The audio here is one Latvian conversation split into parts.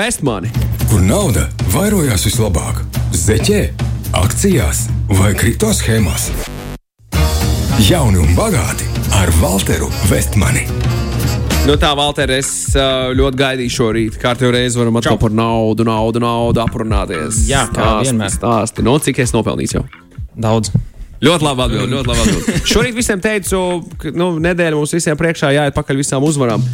Pestmani! Kur nauda vairojās vislabāk? Zeķē, akcijās vai kripto schēmās? Jauni un bagāti ar Walteru Vestmani. Nu tā, Valter, es ļoti gaidīju šo rītu. Kārtībā reizē varam atkal par naudu, naudu, naudu aprunāties. Jā, kā Stāsti, vienmēr. Stāsti. Nu, cik es nopelnīju jau? Daudz. Ļoti labi labi atbildēt. Šorīt visiem teicu, ka nu, nedēļa mums visiem priekšā jāiet pakaļ visām uzvarām.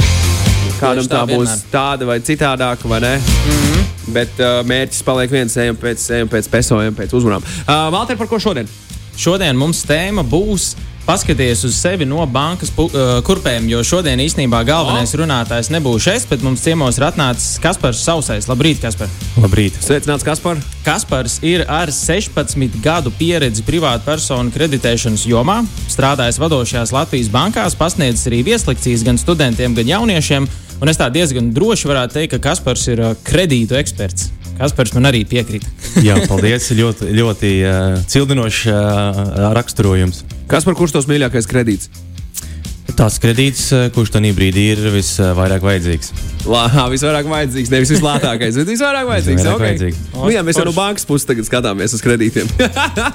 Kādam tā tā būs vienmēr. Tāda vai citādāka, vai ne? Mm -hmm. Bet uh, mērķis paliek viens, ejam pēc, ejam pēc pesojiem, pēc uzvarām. Uh, Valter, par ko šodien? Šodien mums tēma būs paskaties uz sevi no bankas uh, kurpēm, jo šodien īstenībā galvenais runātājs nebūšu es, bet mums ciemos ir atnācis Kaspars Sausais. Labrīt, Kaspar! Labrīt! Sveicināts, Kaspar! Kaspars ir ar 16 gadu pieredzi privātu personu kreditēšanas jomā, strādājis vadošajās Latvijas bankās, pasniedzis arī vieslekcijas gan studentiem, gan jauniešiem. Un es tā diezgan droši varētu teikt, ka Kaspars ir uh, kredītu eksperts. Kaspars man arī piekrīt. Jā, paldies! ļoti ļoti uh, cildinošs uh, raksturojums. Kaspar, kurš tos mīļākais kredīts? Tas kredīts, uh, kurš tajā brīdī ir visvairāk vajadzīgs. Lā, visvairāk vajadzīgs, nevis vislātākais, bet visvairāk vajadzīgs. Visvairāk okay. vajadzīgs. Nu, jā, mēs jau no bankas puses tagad skatāmies uz kredītiem.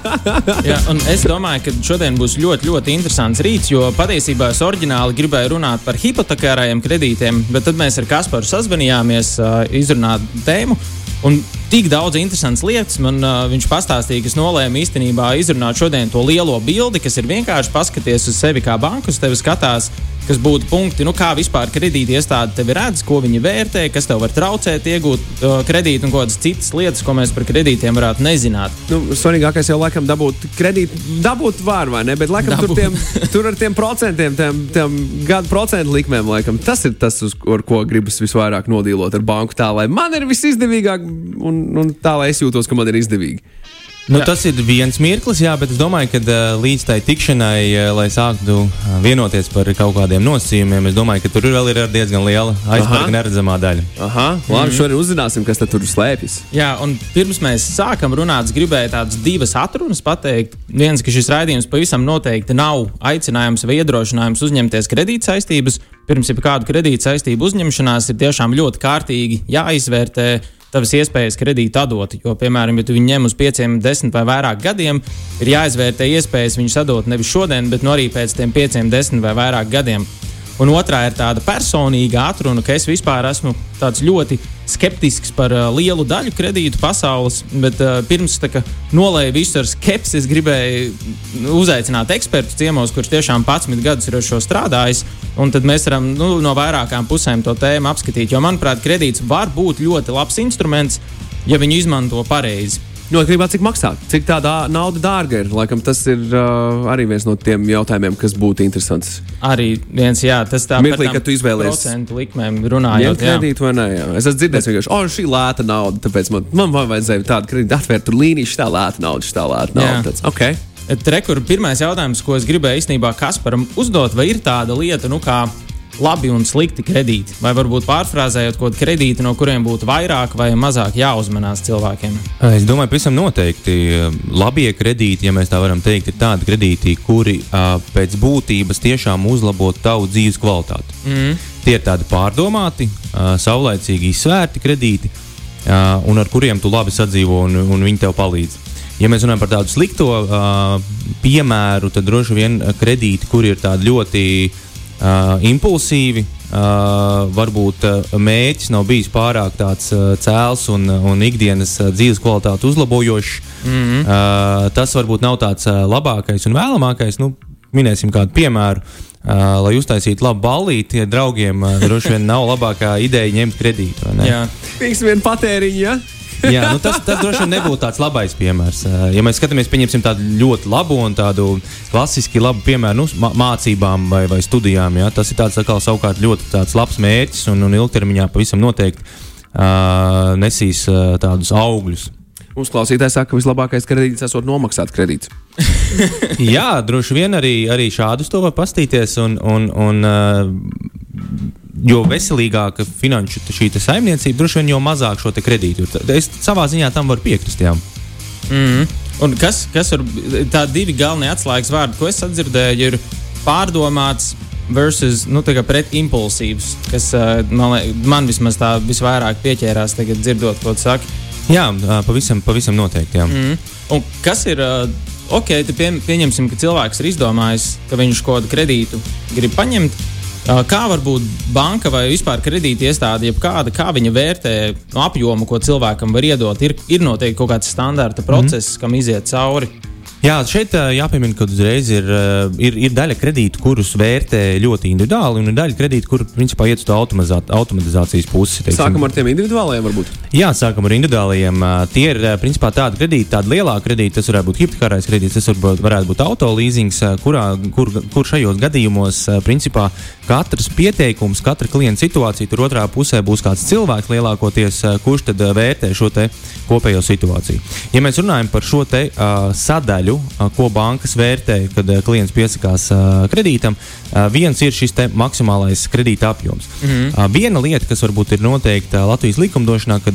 Jā, un es domāju, ka šodien būs ļoti, ļoti interesants rīts, jo patiesībā es oriģināli gribēju runāt par hipotekārajiem kredītiem, bet tad mēs ar Kasparu sazvanījāmies, uh, izrunāt tēmu. Un tik daudz interesantas lietas man uh, viņš pastāstīja, ka es nolēmu īstenībā izrunāt šodien to lielo bildi, kas ir vienkārši paskaties uz sevi kā banku, uz tevi skatās, kas būtu punkti, nu, kā vispār kredīti iestāde tevi redz, ko viņi vērtē, kas tev var traucēt iegūt uh, kredītu un kādas citas lietas, ko mēs par kredītiem varētu nezināt. nu, svarīgākais jau laikam dabūt kredītu. Dabūt var vai ne, bet laikam tur, Dabūt. tiem, tur ar tiem procentiem, tiem, tiem gadu procentu likmēm, laikam, tas ir tas, uz, ar ko gribas visvairāk nodīlot ar banku. Tā lai man ir visizdevīgāk un, un tā lai es jūtos, ka man ir izdevīgi. Nu, tas ir viens mirklis, jā, bet es domāju, ka uh, līdz tai tikšanai, uh, lai sāktu uh, vienoties par kaut kādiem nosacījumiem, es domāju, ka tur vēl ir diezgan liela aizpērka neredzamā daļa. Aha, labi, šodien uzzināsim, kas tur slēpjas. Jā, un pirms mēs sākam runāt, es gribēju tādas divas atrunas pateikt. Viens, ka šis raidījums pavisam noteikti nav aicinājums vai iedrošinājums uzņemties kredītsaistības. Pirms jau kādu kredītsaistību uzņemšanās ir tiešām ļoti kārtīgi jāizvērtē tavas iespējas kredītu atdot. Jo, piemēram, ja tu viņu ņem uz 5, 10 vai vairāk gadiem, ir jāizvērtē iespējas viņus atdot nevis šodien, bet nu arī pēc tiem 5, 10 vai vairāk gadiem. Un otrā ir tāda personīga atruna, ka es vispār esmu ļoti skeptisks par uh, lielu daļu kredītu pasaules, bet uh, pirms kā nolēju visu ar skepsi, es gribēju nu, uzaicināt ekspertu ciemos, kurš tiešām 11 gadus ir ar šo strādājis. Un tad mēs varam nu, no vairākām pusēm to tēmu apskatīt. Jo, manuprāt, kredīts var būt ļoti labs instruments, ja viņu izmanto pareizi. Nu, atkarībā no tā, cik maksā, cik tā dā, nauda dārga ir. Laikam, tas ir uh, arī viens no tiem jautājumiem, kas būtu interesants. Arī viens, jā, tas tā Mirklī, par tām kad tu izvēlies procentu likmēm runājot. jā. kredītu vai nē? Jā. Es esmu dzirdējis, ka oh, šī lēta nauda, tāpēc man, man vajadzēja tādu kredītu atvērt, tur līniju, šī tā lēta nauda, šī lēta nauda. Okay. Rekur, pirmais jautājums, ko es gribēju īstenībā Kasparam uzdot, vai ir tāda lieta, nu, kā labi un slikti kredīti? Vai varbūt pārfrāzējot, ko kredīti, no kuriem būtu vairāk vai mazāk jāuzmanās cilvēkiem? Es domāju, pavisam noteikti uh, labie kredīti, ja mēs tā varam teikt, ir tādi kredīti, kuri uh, pēc būtības tiešām uzlabo tavu dzīves kvalitāti. Mm. Tie ir tādi pārdomāti, uh, saulaicīgi izsvērti kredīti, un ar kuriem tu labi sadzīvo un, un viņi tev palīdz. Ja mēs runājam par tādu slikto uh, piemēru, tad droši vien kredīti, kuri ir tādi ļoti uh, impulsīvi, uh, varbūt uh, mērķis nav bijis pārāk tāds uh, cēls un, un ikdienas uh, dzīves kvalitāti uzlabojošs. Mm -hmm. uh, tas varbūt nav tāds uh, labākais un vēlamākais. Nu, minēsim kādu piemēru. Uh, lai uztaisītu labu ballīti, ja draugiem uh, droši vien nav labākā ideja ņemt kredītu. vai ne? Jā. Pīks vien patēriņa. Ja? Jā, nu tas, tas droši vien nebūtu tāds labais piemērs. Uh, Ja mēs skatāmies, pieņemsim tādu ļoti labu un tādu klasiski labu piemēru nu, mā- mācībām vai, vai studijām, jā, tas ir tāds atkal savukārt ļoti labs mērķis un, un ilgtermiņā pavisam noteikti uh, nesīs uh, tādus augļus. Mums klausītājs saka, ka vislabākais kredīts esot nomaksāt kredīts. Jā, droši vien arī, arī šādus to var pastīties. Un, un, un, uh, jo veselīgāka finanšu šī saimniecība, droši vien jau mazāk šo te kredītu. Es savā ziņā tam varu piekrist. Jā. Mm. Un kas, kas ir tādi divi galvenie atslēgas vārdi, ko es sadzirdēju, ir pārdomāts, versus nu, tā kā pret impulsīvs, kas man, man vismaz tā visvairāk pieķērās tagad dzirdot, ko tu saki. Jā, pavisam, pavisam noteikti. Jā. Mm. Un kas ir? Ok, pie, pieņemsim, ka cilvēks ir izdomājis, ka viņš kaut kādu kredītu grib paņemt. Uh, Kā varbūt banka vai vispār kredīta iestāde, jeb kāda, kā viņa vērtē apjomu, ko cilvēkam var iedot, ir, ir noteikti kaut kāds standarta process, mm. kam iziet cauri. Jā, šeit jāpiemina, ka uzreiz ir, ir, ir daļa kredītu, kurus vērtē ļoti individuāli, un ir daļa kredītu, kur principā iet uz to automatizā- automatizācijas pusi. teiksim. Sākam ar tiem individuālajiem, varbūt. Jā, sākam ar individuālajiem. Tie ir principā tādi kredīti, tādi lielāki kredīti. Tas varētu būt hipotekārais kredīts, tas varbūt, varētu būt autolīzings, ā, kurā, kur, kur šajos gadījumos principā katrs pieteikums, katra klienta situācija, tur otrā pusē būs kāds cilvēks lielākoties, kurš tad vērtē šo kopējo situāciju. Ja mēs runājam par šo te uh, sadaļu, uh, ko bankas vērtē, kad klients piesakās kredītam, viens ir šis maksimālais kredīta apjoms. Mm -hmm. viena lieta, kas varbūt ir noteikta Latvijas likumdošanā, kad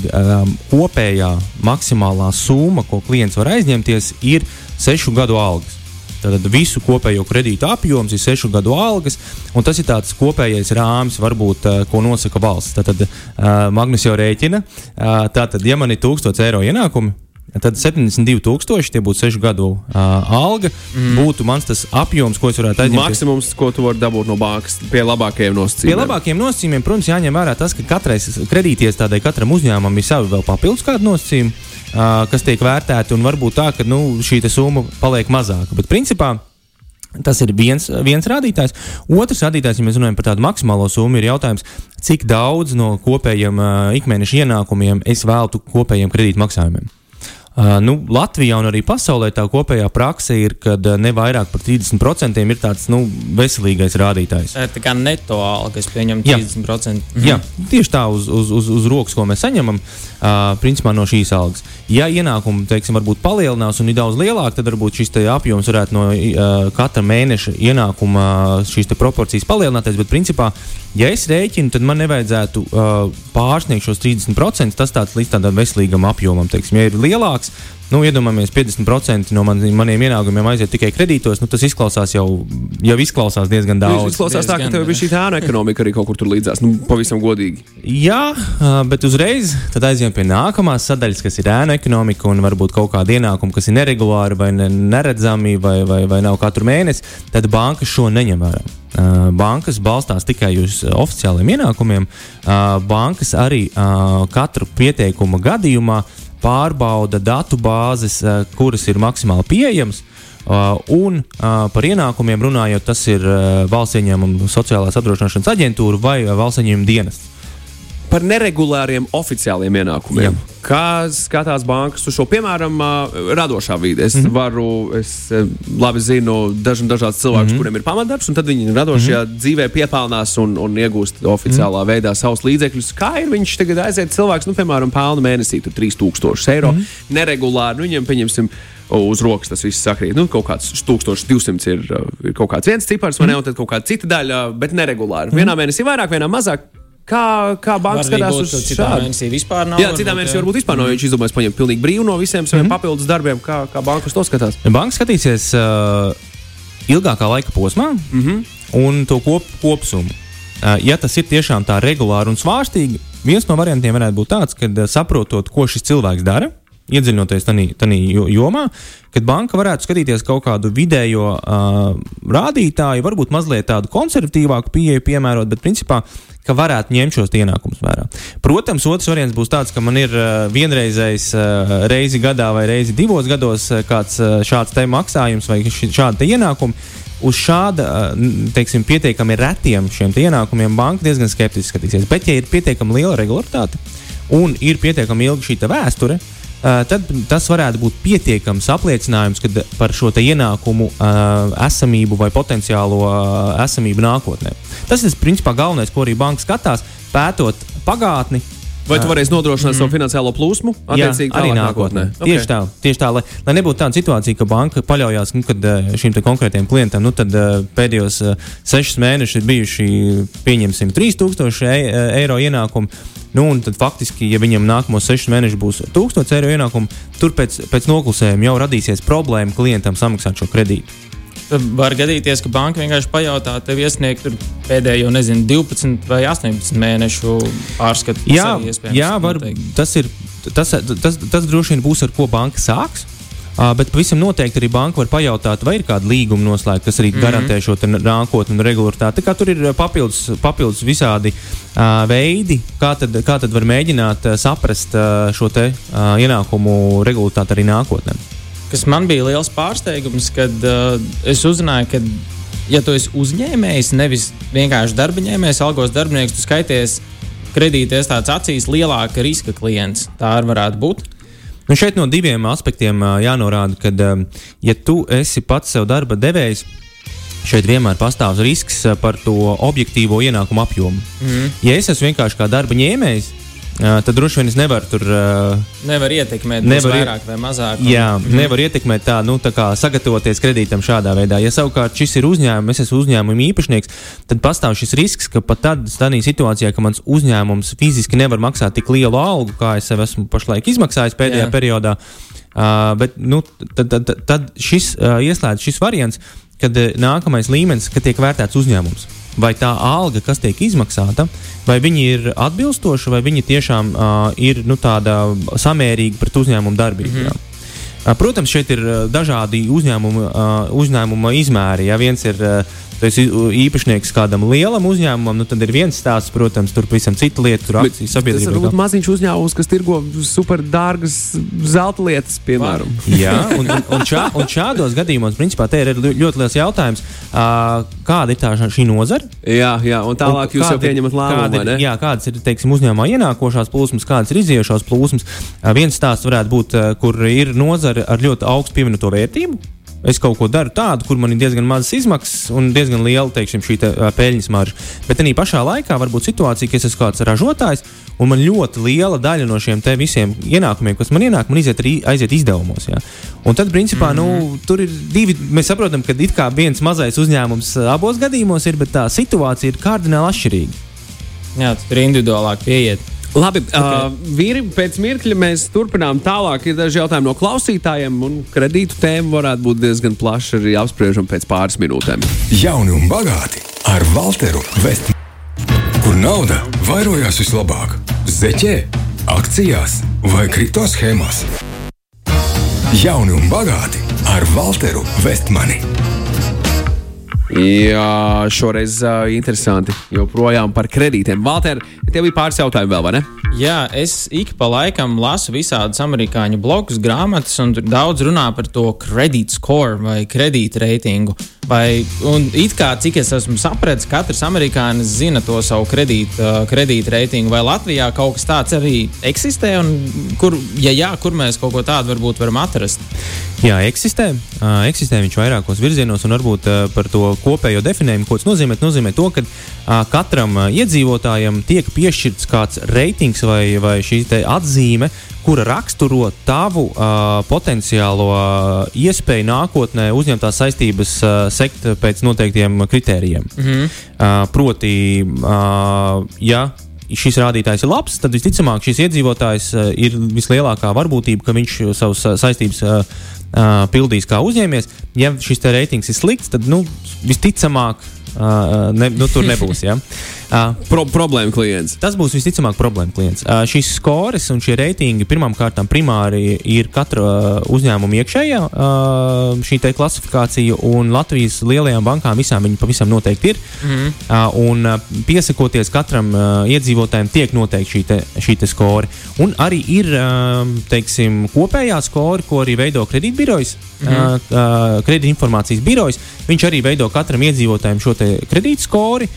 kopējā maksimālā summa, ko klients var aizņemties, ir sešu gadu algas. Tātad visu kopējo kredītu apjoms ir sešu gadu algas, un tas ir tāds kopējais rāmis, varbūt, ko nosaka valsts. Tātad uh, Magnus jau rēķina. Uh, tātad, ja man ir 1000 eiro ienākumi, tad 72,000 tie būtu sešu gadu uh, alga. Mm. Būtu mans tas apjoms, ko es varētu aizņemt. Maksimums, ko tu vari dabūt no bankas, pie labākajiem Pie nosacījumiem. labākiem nosacījumiem, protams, jāņem vērā tas, ka katrai kredītiestādē, katram uzņēmumam ir savi vēl papildus kādi nosacījumi, uh, kas tiek vērtēti, un varbūt tā, ka nu, šī summa paliek mazāka. Bet principā Tas ir viens, viens rādītājs. Otrs rādītājs, ja mēs runājam par tādu maksimālo summu, ir jautājums, cik daudz no kopējiem uh, ikmēneša ienākumiem es veltu kopējiem kredītmaksājumiem. Uh, nu, Latvijā un arī pasaulē tā kopējā praksa ir, ka uh, ne vairāk par 30% ir tāds nu, veselīgais rādītājs. Tā kā neto alga, kas pieņem Jā. 30%. Mhm. Jā, tieši tā uz, uz, uz, uz rokas, ko mēs saņemam uh, principā no šīs algas. Ja ienākumi teiksim, varbūt palielinās un ir daudz lielāki, tad varbūt šis apjoms varētu no uh, katra mēneša ienākuma uh, šīs proporcijas palielināties. Bet principā, ja es rēķinu, tad man nevajadzētu uh, pārsniegt šos 30%. Tas tāds līdz tādam veselīgam apjomam, teiksim, ja ir lielāks. Nu, iedomājamies, 50% no man, maniem ienākumiem aiziet tikai kredītos. Nu, tas izklausās jau, jau izklausās diezgan Tas daudz. izklausās tā, ka diezgan, tev bija šī ēna ekonomika arī kaut kur tur līdzās. Nu, pavisam godīgi. Jā, bet uzreiz aizjām pie nākamās sadaļas, kas ir ēna ekonomika un varbūt kaut kāda ienākuma, kas ir neregulāra vai ne, neredzami vai, vai, vai nav katru mēnesi. Tad banka šo neņem vērā. Bankas balstās tikai uz oficiāliem ienākumiem. Bankas arī katru pieteikumu gadījumā pārbauda datu bāzes, ā, kuras ir maksimāli pieejamas. Uh, un uh, par ienākumiem runājot, tas ir uh, valsts ieņēmuma sociālās apdrošināšanas aģentūra vai valsts ieņēmuma dienests. Par neregulāriem oficiāliem ienākumiem. Jā. Kā skatās bankas uz šo, piemēram, radošā vide? Es mm Mhm. -hmm. varu, es labi zinu daž, dažādus cilvēkus, mm Mhm. -hmm. kuriem ir pamatdarbs, un tad viņi radošajā mm -hmm. dzīvē piepelnās un, un iegūst oficiālā mm -hmm. veidā savus līdzekļus. Kā ir viņš tagad aiziet cilvēks, nu, piemēram, pelna mēnesī tur 3000 eiro mm -hmm. neregulāri, nu, viņam, pieņemsim, uz rokas tas viss sakrīt. Nu, kaut kāds 1200 ir, ir kaut kāds viens cipars, vai ne, un tad kaut kāda cita daļa, bet neregulāri. Vienā mēnesī vairāk, vienā mazāk. Kā, kā banka skatās uz citā šādu? mēnesī vispār nav. Jā, citā mēnesī varbūt vispār nav. Viņš izdomājis paņemt pilnīgi brīvu no visiem saviem mm -hmm. papildus darbiem. Kā, kā banka uz to skatās? Banka skatīsies uh, ilgākā laika posmā mm -hmm. un to kop, kopsumu. Uh, ja tas ir tiešām tā regulāri un svārstīgi, viens no variantiem varētu būt tāds, ka uh, saprotot, ko šis cilvēks dara, iedziļinoties tajā jomā, kad banka varētu skatīties kaut kādu vidējo uh, rādītāju, varbūt mazliet tādu konservatīvāku pieeju piemērot, bet principā ka varētu ņemt šos ienākumus vērā. Protams, otrs variants būs tāds, ka man ir uh, vienreizējs uh, reizi gadā vai reizi divos gados uh, kāds šāds te maksājums vai te ienākuma. Uz šāda teiksim, pietiekami retiem šiem ienākumiem banka diezgan skeptiski skatīsies. Bet, ja ir pietiekami liela regularitāte un ir pietiekami ilga šī vēsture, Uh, tad tas varētu būt pietiekams apliecinājums par šo ienākumu uh, esamību vai potenciālo uh, esamību nākotnē. Tas ir principā galvenais, ko arī banka skatās, pētot pagātni. Vai tu varēsi nodrošināt mm. savu finansiālo plūsmu? Jā, arī tālāk nākotnē. Okay. Tieši tā, tieši tā lai, lai nebūtu tāda situācija, ka banka paļaujas nu, eh, šim konkrētajam klientam. Nu, tad eh, pēdējos eh, sešus mēnešus ir bijuši, pieņemsim, 3000 e- e- eiro ienākumu. Nu, un tad faktiski, ja viņam nākamos sešus mēnešus būs 1000 eiro ienākumu, tur pēc, pēc noklusējuma jau radīsies problēma klientam samaksāt šo kredītu. Var gadīties, ka banka vienkārši pajautā tev iesniegt pēdējo, nezinu, 12 vai 18 mēnešu pārskatu. Jā, jā var, noteikti. tas, ir, tas, tas, tas droši vien būs, ar ko banka sāks. Bet pavisam noteikti arī banka var pajautāt, vai ir kāda līguma noslēgta, kas arī mm -hmm. garantē šo nākotni un regularitāti. Tur ir papildus, papildus visādi uh, veidi, kā tad, kā tad var mēģināt saprast uh, šo te uh, ienākumu regularitāti arī nākotnē. Kas man bija liels pārsteigums, kad uh, es uzzināju, ka, ja tu esi uzņēmējs, nevis vienkārši darba ņēmējs, algos darbinieks, tu skaities kredīties tāds acīs lielāka riska klients. Tā arī varētu būt. Nu šeit no diviem aspektiem ā, jānorāda, ka, ā, ja tu esi pats sev darba devējs, šeit vienmēr pastāv risks ā, par to objektīvo ienākumu apjomu. Mm. Ja es esmu vienkārši kā darba ņēmējs, tad droši vien es nevaru tur. Nevar ietekmēt, Nevar vairāk vai mazāk. Jā, mm nevar ietekmēt tā, nu, tā kā sagatavoties kredītam šādā veidā. Ja savukārt šis ir uzņēmums, es esmu uzņēmuma īpašnieks, tad pastāv šis risks, ka pat tad, tādā situācijā, ka mans uzņēmums fiziski nevar maksāt tik lielu algu, kā es sev esmu pašlaik izmaksājis pēdējā Jā. periodā, uh, bet nu, tad, tad, tad, tad šis uh, ieslēdz šis variants, kad uh, nākamais līmenis, kad tiek vērtēts uzņēmums. Vai tā alga, kas tiek izmaksāta, vai viņi ir atbilstoši, vai viņi tiešām uh, ir nu, tāda samērīga pret uzņēmumu darbību. Mm -hmm. Protams, šeit ir dažādi uzņēmuma, uzņēmuma izmēri. Ja viens ir tu esi īpašnieks kādam lielam uzņēmumam, nu, tad ir viens stāsts, protams, tur pavisam cita lieta, tur akcijas Tas sabiedrība. var būt maziņš uzņēmums, kas tirgo super dārgas zelta lietas, piemēram. Jā, un, un, un, šā, un šādos gadījumos, principā, te ir ļo- ļoti liels jautājums, kāda ir tā šī nozara? Jā, jā, un tālāk Un jūs jau kāda ir- pieņemat lēmumu, kāda? Jā, kādas ir teiksim, uzņēmumā ienākošās plūsmas, kādas ir iziejušās plūsmas. Viens stāsts varētu būt, kur ir nozare ar ļoti augstu pievienoto vērtību. Es kaut ko daru tādu, kur man ir diezgan mazas izmaksas un diezgan liela teiksim, šī te, uh, peļņas marža. Bet arī pašā laikā var būt situācija, ka es esmu kāds ražotājs, un man ļoti liela daļa no šiem visiem ienākumiem, kas man ienāk, man iziet, aiziet izdevumos. Jā. Un tad, principā, mm -hmm. nu, tur ir divi. Mēs saprotam, ka it kā viens mazais uzņēmums abos gadījumos ir, bet tā situācija ir kardināli atšķirīga. Jā, tur ir individuālāk pieiet. Labi, okay. uh, vīri, pēc mirkļa mēs turpinām tālāk. Ir daži jautājumi no klausītājiem, un kredītu tēma varētu būt diezgan plaša arī apspriežama pēc pāris minūtēm. Jauni un bagāti ar Walteru Vestmanu. Kur nauda vairojās vislabāk? Zeķē, akcijās vai kripto schēmās? Jauni un bagāti ar Walteru Vestmani. Jā, šoreiz uh, interesanti. Joprojām par kredītiem. Valter, tev bija pāris jautājumi vēl, vai ne? Jā, es ik pa laikam lasu visādus amerikāņu blogus, grāmatas, un tur daudz runā par to kredīt score vai kredīta reitingu. Vai, un it kā cik es esmu sapratis, katrs amerikānis zina to savu kredīta, kredīta reitingu. Vai Latvijā kaut kas tāds arī eksistē? Un kur, ja jā, kur mēs kaut ko tādu varbūt varam atrast? Jā, eksistē. Uh, eksistē viņš vairākos virzienos, un varbūt uh, par to kopējo definējumu, ko tas nozīmē. Nozīmē to, ka uh, katram uh, iedzīvotājam tiek piešķirts kāds reitings vai, vai šī atzīme, kura raksturo tavu uh, potenciālo uh, iespēju nākotnē uzņemtās saistības uh, sekt pēc noteiktiem kritērijiem. Mm -hmm. uh, proti, uh, ja šis rādītājs ir labs, tad visticamāk šis iedzīvotājs uh, ir vislielākā varbūtība, ka viņš savus uh, saistības pildīs kā uzņēmējs. Ja šis reitings ir slikts, tad nu, visticamāk uh, ne, nu, tur nebūs. Ja? Uh, Pro problēma klients. Tas būs visticamāk problēma klients. Uh, šīs skores un šie reitingi pirmkārt primāri ir katra uh, uzņēmuma iekšējā uh, šī te klasifikācija, un Latvijas lielajām bankām visām viņi pavisam noteikti ir. Mm uh, un uh, piesakoties katram uh, iedzīvotājam, tiek noteikti šī, te, šī te skori. Un arī ir uh, teiksim, kopējā skori, ko arī veido kredītbirojas, -hmm. uh, kredītinformācijas birojas. Viņš arī veido katram iedzīvotājam šo kredītskori.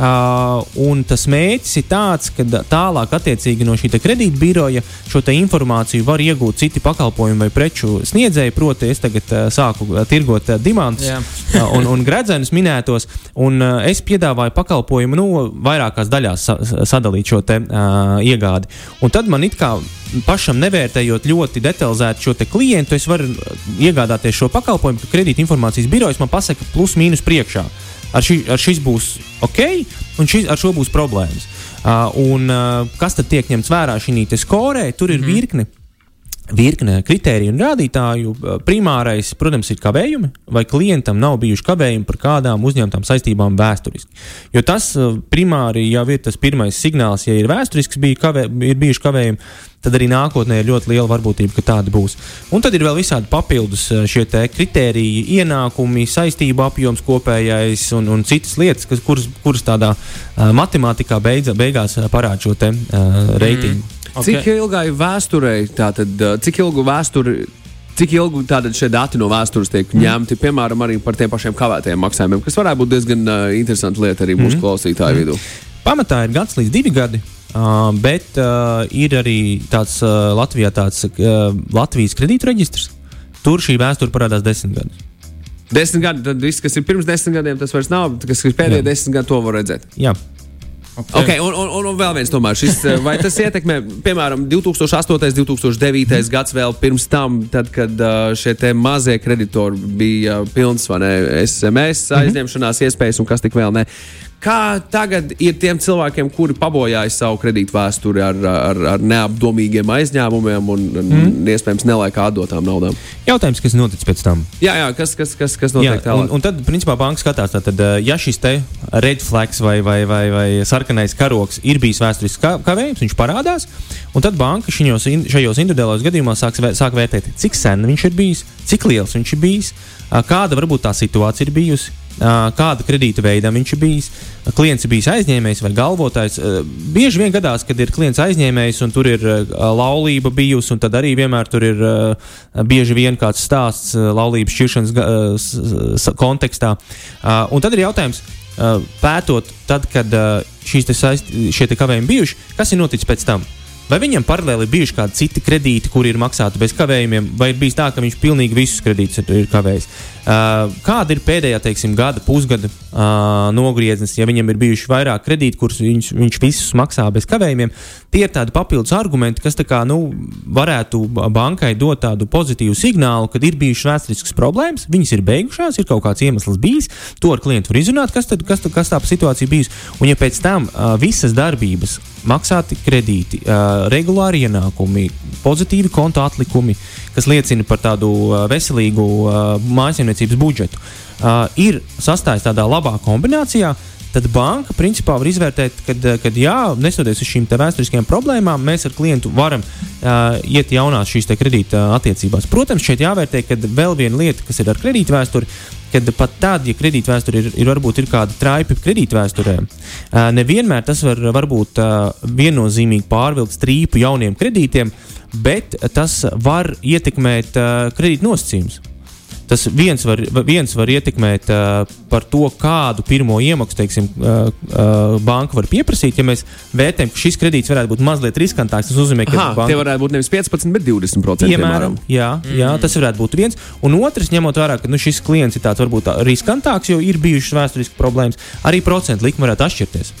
Uh, un tas mērķis ir tāds, ka tālāk, attiecīgi no šī kredītbiroja, šo te informāciju var iegūt citi pakalpojumu vai preču sniedzēji. Proti, es tagad uh, sāku uh, tirgot uh, diamantus Jā. uh, un, un gredzenus minētos, un uh, es piedāvāju pakalpojumu nu, vairākās daļās sa sadalīt šo te, uh, iegādi. Un tad man it kā pašam nevērtējot ļoti detalizēti šo te klientu, es varu iegādāties šo pakalpojumu, ka kredītinformācijas birojas man pasaka plus mīnus priekšā. Ar, ši, ar šis būs ok, un šis, ar šo būs problēmas. Uh, un uh, kas tad tiek ņemts vērā šī skorē? Tur ir virkne virkne kritēriju un rādītāju. Primārais, protams, ir kavējumi, vai klientam nav bijuši kavējumi par kādām uzņemtām saistībām vēsturiski. Jo tas primāri jau ir tas pirmais signāls, ja ir vēsturisks, bija kavē, ir bijuši kavējumi, tad arī nākotnē ir ļoti liela varbūtība, ka tāda būs. Un tad ir vēl visādi papildus šie kritēriji, ienākumi, saistību apjoms kopējais un, un citas lietas, kas, kuras, kuras tādā uh, matemātikā beidza, beigās parāda šo te, uh, reitingu. Mm. Okay. Cik ilgai vēsturei, tātad, cik ilgu vēsturi Cik ilgi tātad šie dati no vēstures tiek mm. ņemti, piemēram, arī par tiem pašiem kavētajiem maksājumiem, kas varētu būt diezgan uh, interesanta lieta arī mūsu mm. klausītāju mm. vidū? Pamatā ir gads līdz divi gadi. Uh, bet uh, ir arī tāds uh, Latvijā tāds uh, Latvijas kredītu reģistrs. Tur šī vēsture parādās desmit gadus. Desmit gadi, tad viss, kas ir pirms desmit gadiem, tas vairs nav. Kas ir pēdējie desmit gadi, to var redzēt. Jā. Okay. Okay, un, un, un vēl viens, tomēr, šis, eh, vai tas ietekmē, piemēram, 2008. un 2009. Mm. gads vēl pirms tam, tad, kad eh, šie mazie kreditori bija pilns vai ne, SMS mhm. aizņemšanās iespējas un kas tik vēl ne. Kā tagad ir tiem cilvēkiem, kuri pabojāja savu kredītu vēsturi ar, ar, ar neapdomīgiem aizņēmumiem un, mm. iespējams, nelaikā atdotām naudām? Jautājums, kas notic pēc tam? Jā, jā kas, kas, kas, kas notiek jā, tālāk? Un, un tad, principā, banka skatās, tad, ja šis te red flags vai, vai, vai, vai sarkanais karoks ir bijis vēsturisks kavējums, viņš parādās, un tad banka šajos, šajos individuālajos gadījumos sāk, sāk vērtēt, cik sen viņš ir bijis, cik liels viņš ir bijis, kāda varbūt tā situācija ir bijusi kāda kredīta veidam viņš bijis. Klients bijis aizņēmējs vai galvotājs. Bieži vien gadās, kad ir klients aizņēmējs un tur ir laulība bijusi, un tad arī vienmēr tur ir bieži vien kāds stāsts laulības šķiršanas kontekstā. Un tad ir jautājums. Pētot, tad, kad šīs te saist, šie te kavējumi bijuši, kas ir noticis pēc tam? Vai viņam paralēli ir bijuši kādi citi kredīti, kuri ir maksāti bez kavējumiem, vai ir bijis tā, ka viņš pilnīgi visus kredītus ir kavējis? Uh, kāda ir pēdējā, teiksim, gada, pusgada uh, nogrieznis, ja viņam ir bijuši vairāk kredīti, kurus viņš, viņš visus maksā bez kavējumiem? Tie ir tādi papildus argumenti, kas kā, nu, varētu bankai dot tādu pozitīvu signālu, kad ir bijušas vēsturiskas problēmas, viņas ir beigušās, ir kaut kāds iemesls bijis, to ar klientu var izrunāt, kas, tad, kas, kas tā situācija bijusi. Un, ja pēc tam uh, visas darbības, maksāti kredīti, uh, regulāri ienākumi, pozitīvi konta atlikumi, kas liecina par tādu uh, veselīgu uh, mājasemniecības budžetu, uh, ir sastāvs tādā labā kombinācijā. Tad banka principā var izvērtēt, ka, kad jā, neskatoties uz šīm vēsturiskajām problēmām, mēs ar klientu varam uh, iet jaunās šīs kredīta attiecībās. Protams, šeit jāvērtē, ka vēl viena lieta, kas ir ar kredītu vēsturi, kad pat tad, ja kredītvēsture ir, ir varbūt ir kāda traipa kredītvēsturē, uh, nevienmēr tas var varbūt uh, viennozīmīgi pārvilkt strīpu jauniem kredītiem, bet tas var ietekmēt kredīt nosacījumus. Tas viens var, viens var ietekmēt uh, par to, kādu pirmo iemaksu teiksim, uh, uh, banka var pieprasīt. Ja mēs vērtējam, ka šis kredīts varētu būt mazliet riskantāks, tas nozīmē, ka Aha, banka... tie varētu būt nevis 15, bet 20%. Piemēram, jā, jā, tas varētu būt viens. Un otrs, ņemot vērā, ka nu, šis klients ir tāds varbūt tā riskantāks, jo ir bijušas vēsturiski problēmas, arī procentu likme varētu atšķirties.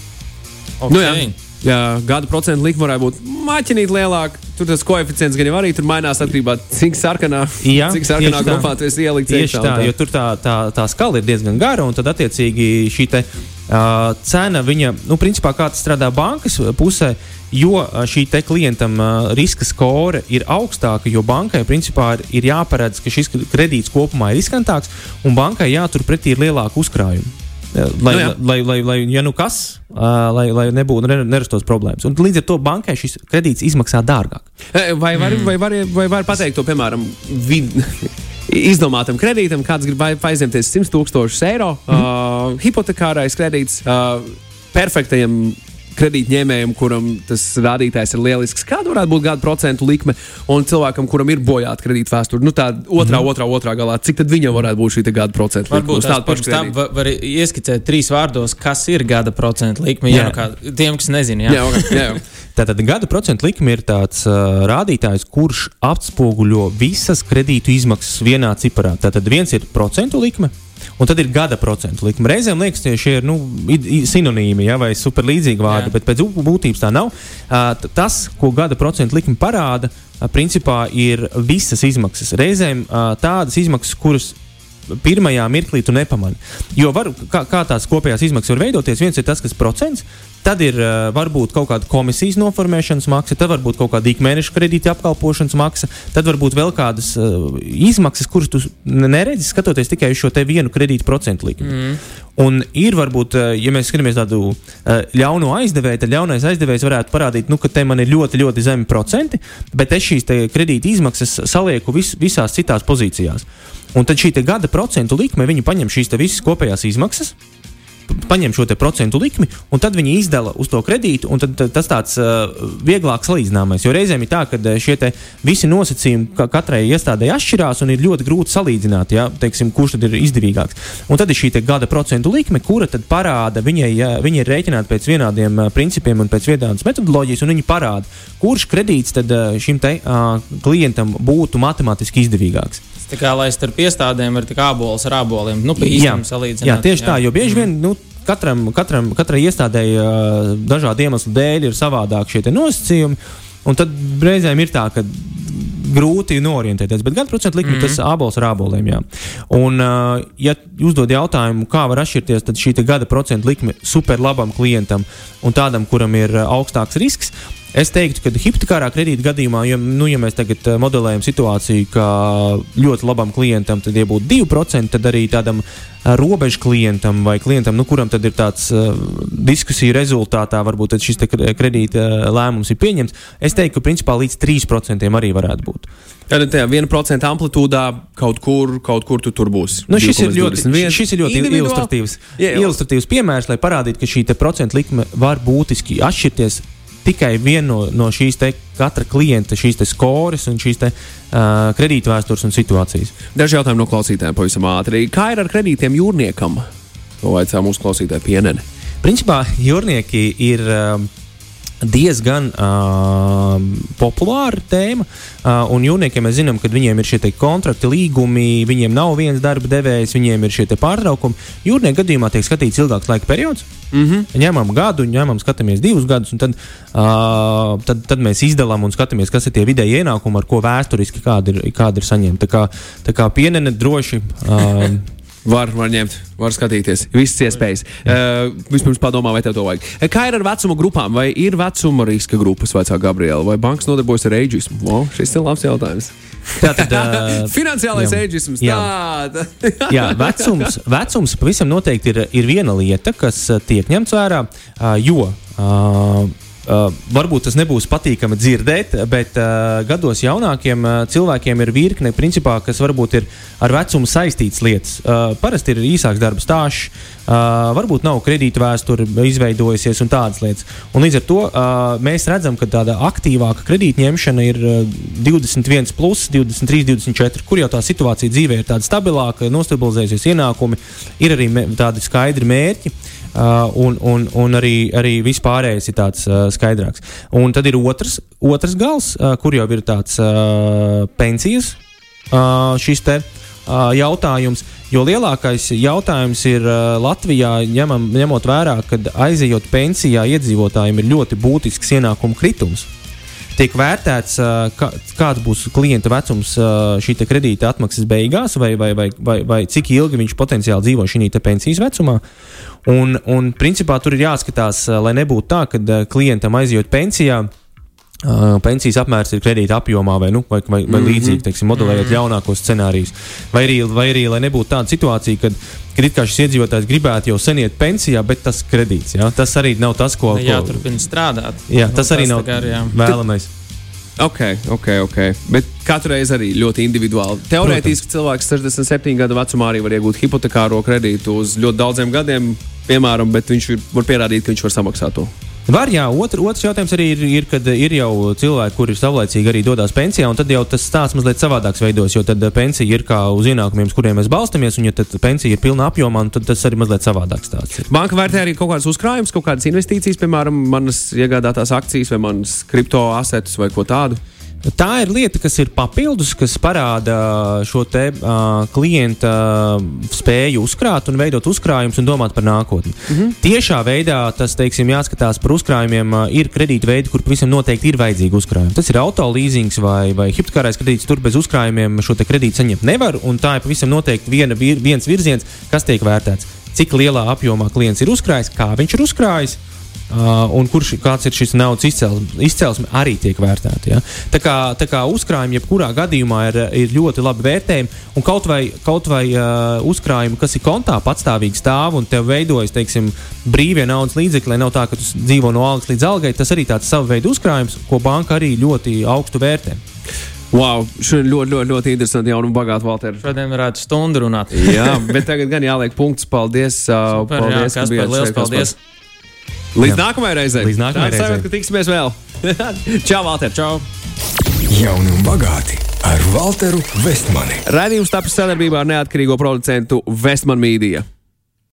Okay. Nu, jā. Jā, gada procentu likme varētu būt maķinīt lielāka. Tur tas koeficients gan arī tur mainās atkarībā no cik sarkanā, jā, cik sarkanā grupā tu esi ielikts. Tieši tā, tā, jo tur tā, tā, tā skala ir diezgan gara, un tad attiecīgi šī te, uh, cena, viņa, nu, principā kā tas strādā bankas pusē, jo šī te klientam uh, riska skore ir augstāka, jo bankai principā ir, ir jāparedz, ka šis kredīts kopumā ir riskantāks, un bankai jātur pretī ir lielāka uzkrājuma. Lai, nu, jā. lai, lai, lai, ja nu kas, lai, lai nebūtu nerastos problēmas. Un līdz ar to bankai šis kredīts izmaksā dārgāk. Vai var, mm. vai var, vai var pateikt to, piemēram, vid... izdomātam kredītam, kāds grib aizņemties 100 tūkstošus eiro, mm. uh, hipotekārais kredīts, uh, perfektajam kredītņēmējam, kuram tas rādītājs ir lielisks, kāda varētu būt gada procentu likme, un cilvēkam, kuram ir bojāta kredīta vēsture, nu tā otrā, mm. otrā, otrā galā, cik tad viņam varētu būt šī gada procentu likme? Varbūt tādu pašu tam var, var ieskicēt trīs vārdos, kas ir gada procentu likme, ja nu kā tiem, kas nezina. Jā, jā, okay, jā. jā. Tātad gada procentu likme ir tāds uh, rādītājs, kurš atspoguļo visas kredītu izmaksas vienā ciparā. Tātad viens ir procentu likme, Un tad ir gada procentu likme. Reizēm liekas, ka šie ir nu, sinonīmi ja, vai superlīdzīgi vārdi, Jā. bet pēc būtības tā nav. Uh, tas, ko gada procentu likme parāda, uh, principā ir visas izmaksas. Reizēm uh, tādas izmaksas, kuras pirmajā mirklī tu nepamani. Jo var, kā, kā tās kopējās izmaksas var veidoties, viens ir tas, kas procents, Tad ir uh, varbūt kaut kāda komisijas noformēšanas maksa, tad varbūt kaut kāda ikmēneša kredīta apkalpošanas maksa, tad varbūt vēl kādas uh, izmaksas, kuras tu neredzi, skatoties tikai uz šo vienu kredītu procentu likmi. Mm. Un ir varbūt, uh, ja mēs skatāmies tādu uh, ļaunu aizdevēju, tad ļaunais aizdevējs varētu parādīt, nu, ka te man ir ļoti, ļoti zemi procenti, bet es šīs kredīta izmaksas salieku vis, visās citās pozīcijās. Un tad šī gada procentu likme, viņi paņem šīs visas kopējās izmaksas paņem šo procentu likmi, un tad viņi izdala uz to kredītu, tad, tad, tas tāds uh, vieglāk salīdzināmais. Jo reizēm ir tā, ka uh, šie visi nosacījumi ka katrai iestādē atšķirās, un ir ļoti grūti salīdzināt, ja, teiksim, kurš tad ir izdevīgāks. Un tad ir šī gada procentu likme, kura tad parāda, viņai, ja, viņa ir rēķināta pēc vienādiem uh, principiem un pēc vienādas metodoloģijas, un viņi parāda, kurš kredīts tad uh, šim te, uh, klientam būtu matemātiski izdevīgāks. Tā kā lai starp iestādēm ir tik ābols ar āboliem, nu, pieņemsim, salīdzināt. Jā, tieši jā. tā, jo bieži vien, nu, katram, katram, katrai iestādēji uh, dažādu iemeslu dēļ ir savādāk šie nosacījumi. Un tad reizēm ir tā, ka grūti norientēties. Bet gan procentu likme mm -hmm. tas abols ar aboliem. Jā. Un, uh, ja uzdod jautājumu, kā var atšķirties šī gada procentu likme superlabam klientam un tādam, kuram ir augstāks risks, Es teiktu, ka hipotekārā kredīta gadījumā, ja, nu, ja mēs tagad uh, modelējam situāciju, ka ļoti labam klientam tad ja būtu 2%, tad arī tādam uh, robežu klientam vai klientam, nu, kuram tad ir tāds uh, diskusiju rezultātā, varbūt šis kredīta uh, lēmums ir pieņemts, es teiktu, ka principā līdz 3% arī varētu būt. Tad tajā 1% amplitūdā kaut kur, kaut kur tu tur būs. Nu, šis, ir ļoti, šis ir ļoti ilustratīvs, yeah, ilustratīvs piemērs, lai parādītu, ka šī procentu likme var būtiski atšķirties tikai viena no, no šīs katra klienta šīs skoras un šīs te, uh, kredītvēstures un situācijas. Daži jautājumi no klausītājiem pavisam ātri. Kā ir ar kredītiem jūrniekam? To vaicā mūsu klausītāja pienene. Principā jūrnieki ir. Uh, diezgan uh, populāra tēma. Uh, un jūniekiem mēs zinām, ka viņiem ir šie kontrakti, līgumi, viņiem nav viens darba devējs, viņiem ir šie pārtraukumi. Jūrnieku gadījumā tiek skatīts ilgāks laika periods. Mm -hmm. Ņemam gadu, ņemam, skatāmies divus gadus, un tad, uh, tad, tad mēs izdalām un skatāmies, kas ir tie vidēji ienākumi, ar ko vēsturiski kādi ir, kādi ir saņemti. Tā kā, tā kā pienene droši. Uh, Var, var ņemt, var skatīties. Visas iespējas. Uh, vispirms padomā, vai tev to vajag. Uh, kā ir ar vecuma grupām? Vai ir vecuma riska grupas, vecā Gabriela, vai bankas nodarbojas ar eģismu? Wow, šis ir labs jautājums. Tātad, uh, Finansiālais eģisms. Jā, tā, jā vecums, vecums pavisam noteikti ir, ir viena lieta, kas tiek ņemts vērā, uh, jo. Uh, Uh, varbūt tas nebūs patīkami dzirdēt, bet uh, gados jaunākiem uh, cilvēkiem ir virkne, principā, kas varbūt ir ar vecumu saistītas lietas. Uh, parasti ir īsāks darba stāsts, uh, varbūt nav kredīta vēsture izveidojusies un tādas lietas. Un līdz ar to uh, mēs redzam, ka tāda aktīvāka kredītņemšana ir uh, 21, plus, 23, 24, kur jau tā situācija dzīvē ir tāda stabilāka, nostabilizējusies ienākumi, ir arī tādi skaidri mērķi. Uh, Uh, un, un, un arī, arī vispārējais ir tāds uh, skaidrāks. Un tad ir otrs, otrs gals, uh, kur jau ir tāds uh, pensijas uh, šis te. Uh, jautājums, jo lielākais jautājums ir uh, Latvijā, ņemam, ņemot vērā, ka aizejot pensijā, iedzīvotājiem ir ļoti būtisks ienākumu kritums. Tiek vērtēts, kā, kāds būs klienta vecums šī kredīta atmaksas beigās, vai, vai, vai, vai, vai cik ilgi viņš potenciāli dzīvo šī pensijas vecumā. Un, un principā tur ir jāskatās, lai nebūtu tā, ka klientam aizjūt pensijā. Pensijas apmērs ir kredīta apjomā, vai, nu, vai, vai, vai mm -hmm. līdzīgi, teiksim, modelējot mm -hmm. ļaunākos scenārijus. Vai arī, vai arī, lai nebūtu tāda situācija, kad, kad it kā šis iedzīvotājs gribētu jau sen iet pensijā, bet tas kredīts, jā, tas arī nav tas, ko. ko jāturpina strādāt. Jā, tas, tas arī nav gar, jā. vēlamais. Ok, ok, ok. Bet katru reizi arī ļoti individuāli. Teorētiski cilvēks 67 gadu vecumā arī var iegūt hipotekāro kredītu uz ļoti daudziem gadiem, piemēram, bet viņš var pierādīt, ka viņš var samaksāt to. Var, jā, otr, otrs jautājums arī ir, ir, kad ir jau cilvēki, kuri savlaicīgi arī dodas pensijā, un tad jau tas stāsts mazliet savādāks veidos, jo tad pensija ir kā uz ienākumiem, uz kuriem mēs balstamies, un ja tad pensija ir pilna apjomā, tad tas arī mazliet savādāks stāsts. Ir. Banka vērtē arī kaut kādas uzkrājumus, kaut kādas investīcijas, piemēram, manas iegādātās akcijas vai manas kripto asetus vai ko tādu. Tā ir lieta, kas ir papildus, kas parāda šo te, uh, klienta spēju uzkrāt un veidot uzkrājumus un domāt par nākotni. Mm -hmm. Tiešā veidā tas, teiksim, jāskatās par uzkrājumiem. Uh, ir kredītveidi, kur pavisam noteikti ir vajadzīgi uzkrājumi. Tas ir auto leasings vai, vai hipotekārais kredīts. Tur bez uzkrājumiem šo kredītu saņemt nevar, un tā ir pavisam noteikti viena, viens virziens, kas tiek vērtēts. Cik lielā apjomā klients ir uzkrājis, kā viņš ir uzkrājis Uh, un kurš kāds ir šis naudas izcelsme, izcelsme arī tiek vērtēta. Ja? Tā kā, tā kā uzkrājumi jebkurā gadījumā ir, ir ļoti labi vērtējami, un kaut vai, kaut vai uh, uzkrājumi, kas ir kontā patstāvīgi stāv un tev veidojas, teiksim, brīvie naudas līdzekļi, lai nav tā, ka tu dzīvo no algas līdz algai, tas arī tāds sava veida uzkrājums, ko banka arī ļoti augstu vērtē. Wow, šodien ļoti, ļoti, ļoti interesanti, jaunu un bagātu Valteru. Šodien varētu stundu runāt. jā, bet tagad gan jāliek punkts. Paldies! Uh, Super, paldies, jā, ka Kaspar, bijāt liels šeit, Kaspar. paldies! Līdz Jā. nākamajai reizei. Līdz nākamajai reizei. sajūta, ka tiksimies vēl. Čau, Valter! Čau! Jauni un bagāti ar Walteru Vestmani. Radījums tapis sadarbībā ar neatkarīgo producentu Westman Media.